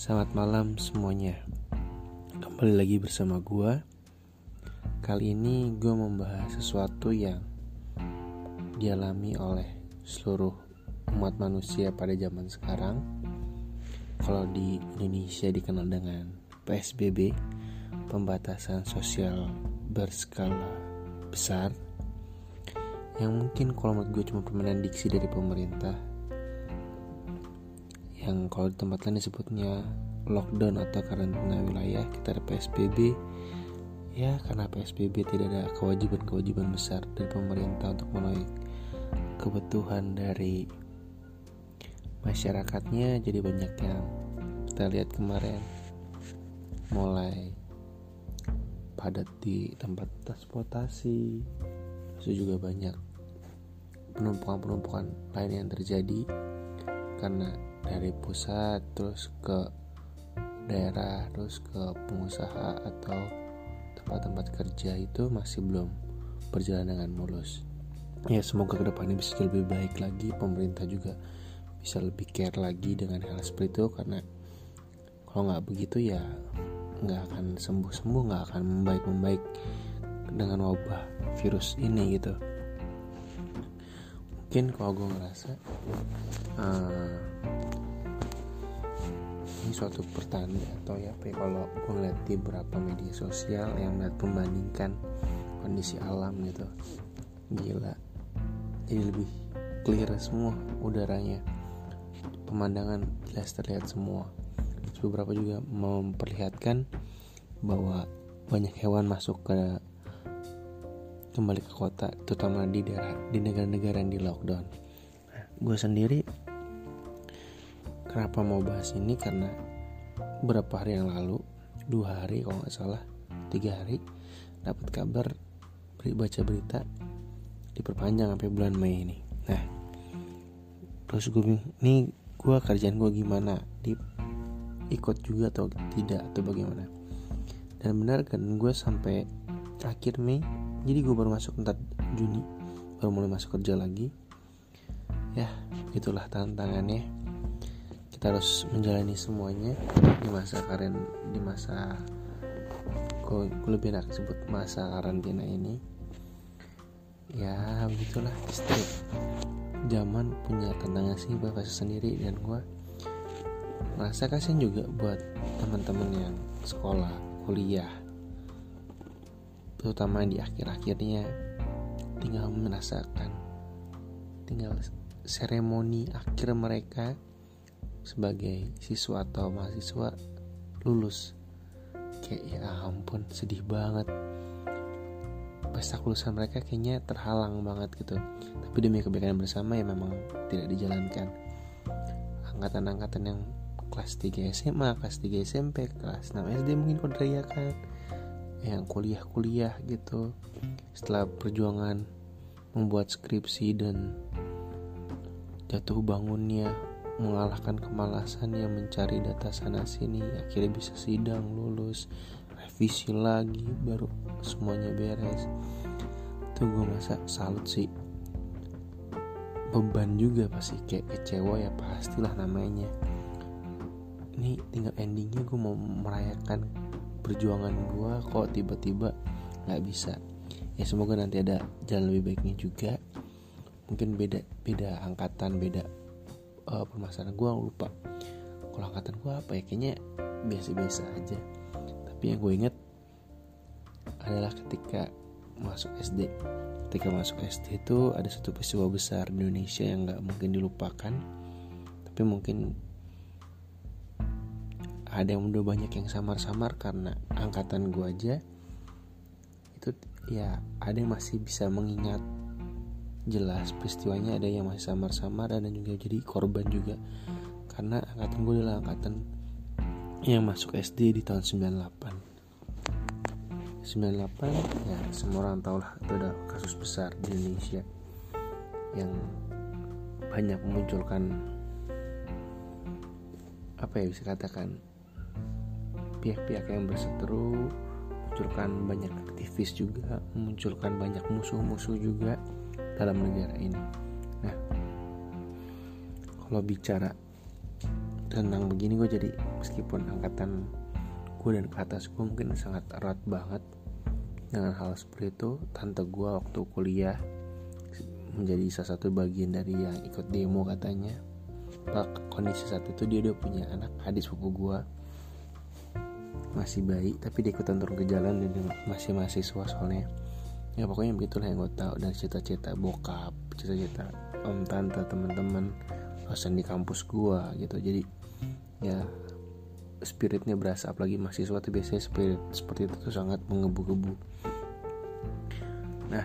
Selamat malam semuanya. Kembali lagi bersama gue Kali ini gue membahas sesuatu yang Dialami oleh seluruh umat manusia pada zaman sekarang. Kalau di Indonesia dikenal dengan PSBB Pembatasan sosial berskala besar Yang mungkin kalau menurut gue cuma permainan diksi dari pemerintah yang kalau di tempat lain disebutnya lockdown atau karantina wilayah kita ada PSBB ya karena PSBB tidak ada kewajiban-kewajiban besar dari pemerintah untuk memenuhi kebutuhan dari masyarakatnya jadi banyak yang kita lihat kemarin mulai padat di tempat transportasi terus juga banyak penumpukan-penumpukan lain yang terjadi karena dari pusat terus ke daerah terus ke pengusaha atau tempat-tempat kerja itu masih belum berjalan dengan mulus. Ya semoga ke depannya bisa lebih baik lagi pemerintah juga bisa lebih care lagi dengan hal seperti itu karena kalau nggak begitu ya nggak akan sembuh-sembuh nggak akan membaik-membaik dengan wabah virus ini gitu mungkin kalau gue ngerasa uh, ini suatu pertanda atau ya kalau gue ngeliat di beberapa media sosial yang melihat membandingkan kondisi alam gitu. Gila. Jadi lebih clear semua udaranya. Pemandangan jelas terlihat semua. Beberapa juga memperlihatkan bahwa banyak hewan masuk ke kembali ke kota terutama di daerah di negara-negara yang di lockdown. Gue sendiri kenapa mau bahas ini? Karena beberapa hari yang lalu dua hari kalau nggak salah tiga hari dapat kabar beri baca berita diperpanjang sampai bulan Mei ini. Nah terus gue nih gue kerjaan gue gimana? Di ikut juga atau tidak atau bagaimana? Dan benar kan gue sampai akhir Mei jadi gue baru masuk ntar Juni baru mulai masuk kerja lagi. Ya itulah tantangannya. Kita harus menjalani semuanya di masa karen di masa gue, lebih enak sebut masa karantina ini. Ya begitulah. Setiap zaman punya tantangan sih bapak sendiri dan gue merasa kasihan juga buat teman-teman yang sekolah kuliah terutama di akhir-akhirnya tinggal merasakan tinggal seremoni akhir mereka sebagai siswa atau mahasiswa lulus. Kayak ya ampun sedih banget. Pesta kelulusan mereka kayaknya terhalang banget gitu. Tapi demi kebaikan bersama ya memang tidak dijalankan. Angkatan-angkatan yang kelas 3 SMA, kelas 3 SMP, kelas 6 SD mungkin kau kan yang kuliah-kuliah gitu. Setelah perjuangan membuat skripsi dan jatuh bangunnya mengalahkan kemalasan yang mencari data sana sini akhirnya bisa sidang lulus revisi lagi baru semuanya beres. Itu gue masa salut sih. Beban juga pasti kayak kecewa ya pastilah namanya. Ini tinggal endingnya gue mau merayakan perjuangan gue kok tiba-tiba nggak bisa. Ya semoga nanti ada jalan lebih baiknya juga. Mungkin beda beda angkatan beda uh, permasalahan gue lupa. Kalau angkatan gue apa ya? Kayaknya biasa-biasa aja. Tapi yang gue inget adalah ketika masuk SD ketika masuk SD itu ada satu peristiwa besar di Indonesia yang nggak mungkin dilupakan. Tapi mungkin ada yang udah banyak yang samar-samar karena angkatan gue aja itu ya ada yang masih bisa mengingat jelas peristiwanya ada yang masih samar-samar dan juga jadi korban juga. Karena angkatan gue adalah angkatan yang masuk SD di tahun 98 98 ya semua orang tahu lah itu udah kasus besar di Indonesia yang banyak memunculkan apa ya bisa katakan pihak-pihak yang berseteru memunculkan banyak aktivis juga memunculkan banyak musuh-musuh juga dalam negara ini. Nah, kalau bicara tentang begini gue jadi meskipun angkatan gue dan ke atas gue mungkin sangat erat banget dengan hal seperti itu. Tante gue waktu kuliah menjadi salah satu bagian dari yang ikut demo katanya. Kondisi saat itu dia udah punya anak adik sepupu gue masih bayi tapi dia ikutan turun ke jalan dan masih mahasiswa soalnya. Ya pokoknya begitulah yang gue tahu dan cita-cita bokap cita-cita om tante teman-teman dosen di kampus gue gitu. Jadi ya spiritnya berasa apalagi mahasiswa tuh biasanya spirit seperti itu tuh sangat mengebu-gebu nah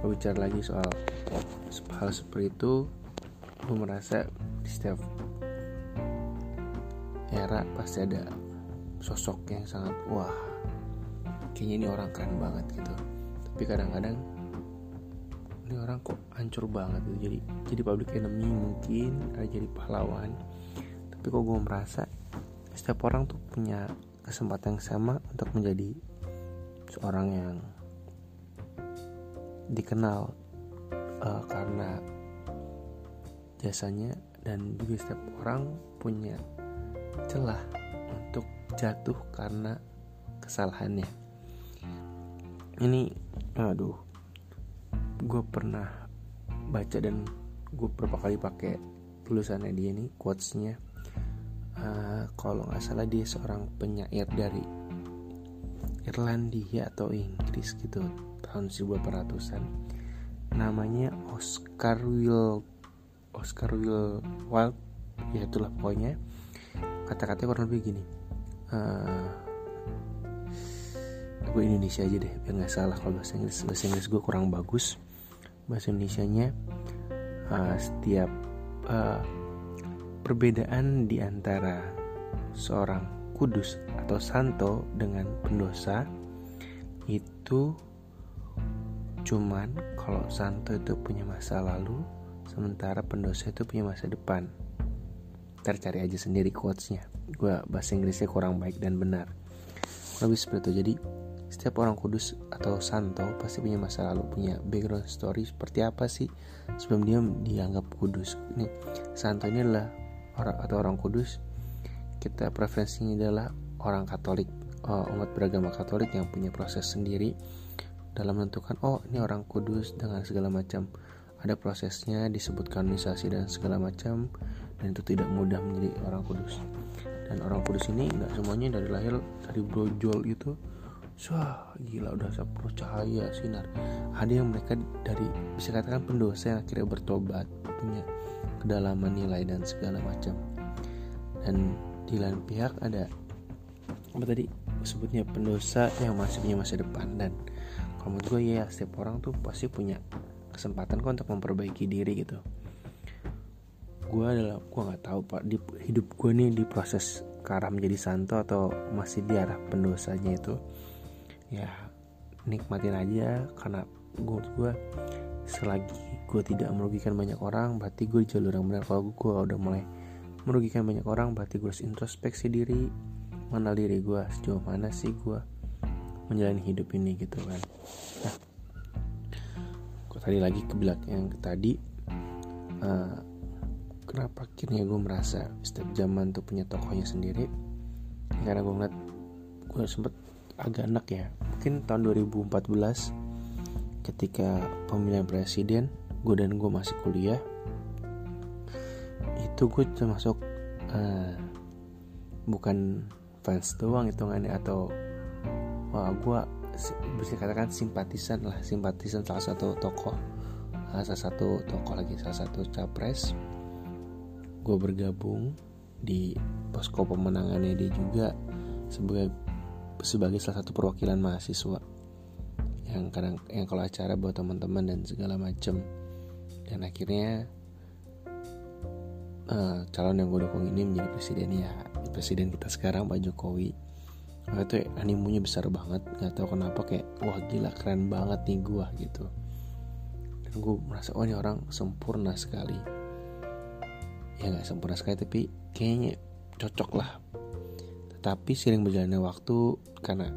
kalau bicara lagi soal hal seperti itu gue merasa di setiap era pasti ada sosok yang sangat wah kayaknya ini orang keren banget gitu. Tapi kadang-kadang ini orang kok hancur banget gitu. Jadi jadi public enemy mungkin ada jadi pahlawan. Tapi kok gue merasa setiap orang tuh punya kesempatan yang sama untuk menjadi seorang yang dikenal uh, karena jasanya dan juga setiap orang punya celah jatuh karena kesalahannya. Ini aduh gue pernah baca dan gue beberapa kali pakai tulisannya dia ini quotesnya. Uh, kalau nggak salah dia seorang penyair dari Irlandia atau Inggris gitu tahun 1800-an namanya Oscar Wilde Oscar Wilde Wilde ya itulah pokoknya. Kata-katanya kurang lebih gini uh, gue Indonesia aja deh biar nggak salah kalau bahasa Inggris. Bahasa Inggris gue kurang bagus. Bahasa Indonesia nya uh, setiap uh, perbedaan di antara seorang kudus atau santo dengan pendosa itu cuman kalau santo itu punya masa lalu sementara pendosa itu punya masa depan. Ntar cari aja sendiri quotesnya gue bahasa Inggrisnya kurang baik dan benar. Lebih seperti itu jadi setiap orang kudus atau santo pasti punya masa lalu punya background story seperti apa sih sebelum dia dianggap kudus. Ini santo ini adalah orang atau orang kudus. Kita preferensinya adalah orang Katolik uh, umat beragama Katolik yang punya proses sendiri dalam menentukan oh ini orang kudus dengan segala macam. Ada prosesnya disebut kanonisasi dan segala macam dan itu tidak mudah menjadi orang kudus dan orang kudus ini nggak semuanya dari lahir dari brojol itu wah gila udah penuh cahaya sinar. Ada yang mereka dari bisa katakan pendosa yang akhirnya bertobat punya kedalaman nilai dan segala macam. Dan di lain pihak ada apa tadi sebutnya pendosa yang masih punya masa depan. Dan kalau menurut gue ya setiap orang tuh pasti punya kesempatan kok untuk memperbaiki diri gitu gue adalah gue nggak tahu pak. Di hidup gue nih di proses karena menjadi santo atau masih di arah pendosanya itu ya nikmatin aja. Karena gue gue selagi gue tidak merugikan banyak orang berarti gue jalur yang benar. Kalau gue udah mulai merugikan banyak orang berarti gue harus introspeksi diri mengenal diri gue sejauh mana sih gue menjalani hidup ini gitu kan. Nah gue tadi lagi ke belakang yang tadi uh, kenapa akhirnya gue merasa setiap zaman tuh punya tokohnya sendiri? Karena gue ngeliat gue sempet agak enak ya. Mungkin tahun 2014 ketika pemilihan presiden gue dan gue masih kuliah itu gue termasuk uh, bukan fans doang hitungannya atau wah gue bisa katakan simpatisan lah simpatisan salah satu tokoh salah satu tokoh lagi salah satu capres gue bergabung di posko pemenangannya dia juga sebagai sebagai salah satu perwakilan mahasiswa yang kadang yang kalau acara buat teman-teman dan segala macem. Dan akhirnya uh, calon yang gue dukung ini menjadi presiden ya presiden kita sekarang Pak Jokowi. Nah, itu animunya besar banget nggak tahu kenapa kayak wah gila keren banget nih gue gitu. Dan gue merasa oh ini orang sempurna sekali ya nggak sempurna sekali tapi kayaknya cocok lah. Tetapi sering berjalannya waktu karena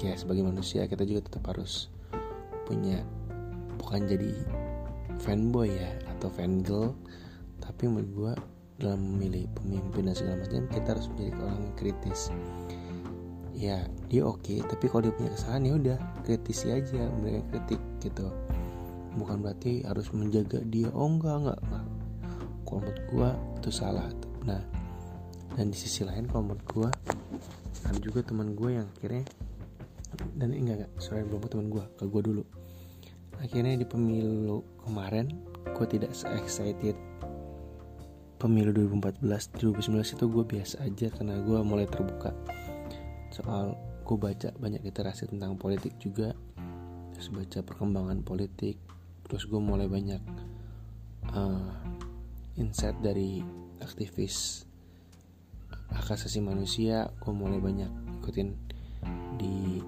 ya sebagai manusia kita juga tetap harus punya bukan jadi fanboy ya atau fangirl tapi menurut gue dalam memilih pemimpin dan segala macam kita harus menjadi orang yang kritis. Ya dia oke okay, tapi kalau dia punya kesalahan ya udah kritisi aja memberikan kritik gitu. Bukan berarti harus menjaga dia oh enggak enggak, enggak. Kalau menurut gua itu salah nah dan di sisi lain kalau menurut gua ada juga teman gue yang akhirnya dan enggak enggak sorry belum teman gue ke gue dulu. Akhirnya di pemilu kemarin gue tidak se excited pemilu 2014 2019 itu gue biasa aja karena gue mulai terbuka. Soal gue baca banyak literasi tentang politik juga terus baca perkembangan politik terus gue mulai banyak uh, insight dari aktivis hak asasi manusia gue mulai banyak ikutin di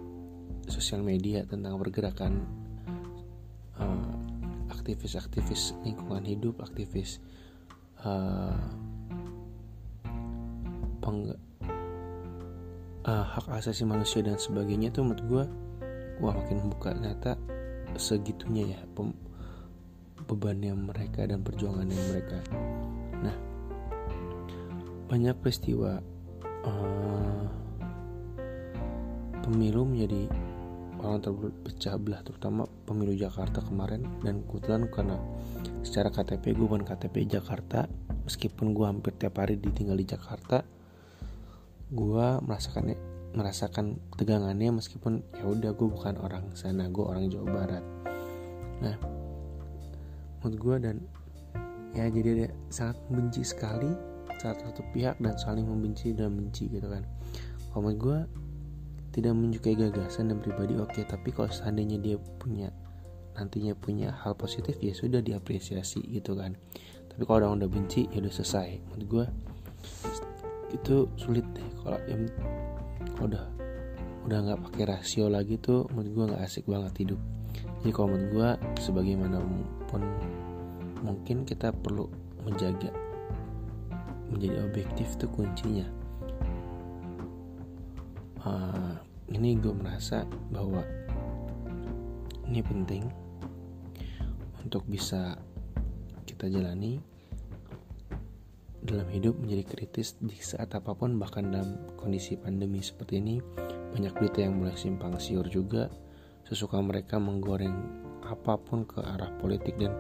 sosial media tentang pergerakan uh, aktivis-aktivis lingkungan hidup aktivis uh, peng, uh, hak asasi manusia dan sebagainya tuh menurut gue wah makin buka ternyata segitunya ya bebannya mereka dan perjuangannya mereka. Nah banyak peristiwa uh, pemilu menjadi orang terpecah belah terutama pemilu Jakarta kemarin. Dan kebetulan karena secara KTP gue bukan KTP Jakarta meskipun gue hampir tiap hari ditinggal di Jakarta gue merasakan merasakan tegangannya meskipun ya udah gue bukan orang sana gue orang Jawa Barat. Nah menurut gue dan ya jadi dia sangat membenci sekali saat satu pihak dan saling membenci dan benci gitu kan. Kalau menurut gue tidak menyukai gagasan dan pribadi oke okay, tapi kalau seandainya dia punya nantinya punya hal positif ya sudah diapresiasi gitu kan. Tapi kalau orang udah benci ya udah selesai. Menurut gue itu sulit deh. Kalau kalau udah udah nggak pakai rasio lagi tuh menurut gue nggak asik banget hidup jadi kalau menurut gue sebagaimanapun mungkin kita perlu menjaga menjadi objektif tuh kuncinya. Uh, ini gue merasa bahwa ini penting untuk bisa kita jalani dalam hidup menjadi kritis di saat apa pun bahkan dalam kondisi pandemi seperti ini. Banyak berita yang mulai simpang siur juga sesuka mereka menggoreng apa pun ke arah politik dan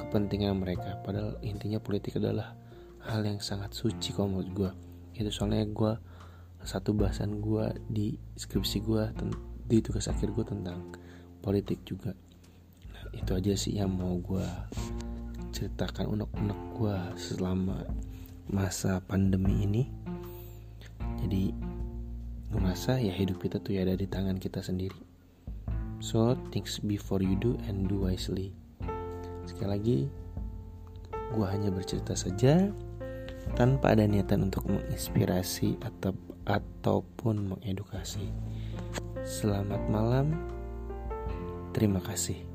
kepentingan mereka. Padahal intinya politik adalah hal yang sangat suci kalau menurut gue itu soalnya gue satu bahasan gue di skripsi gue di tugas akhir gue tentang politik juga. Nah, itu aja sih yang mau gue ceritakan unek-unek gue selama masa pandemi ini. Jadi gue merasa ya hidup kita tuh ya ada di tangan kita sendiri so think before you do and do wisely sekali lagi gue hanya bercerita saja tanpa ada niatan untuk menginspirasi atau ataupun mengedukasi. Selamat malam. Terima kasih.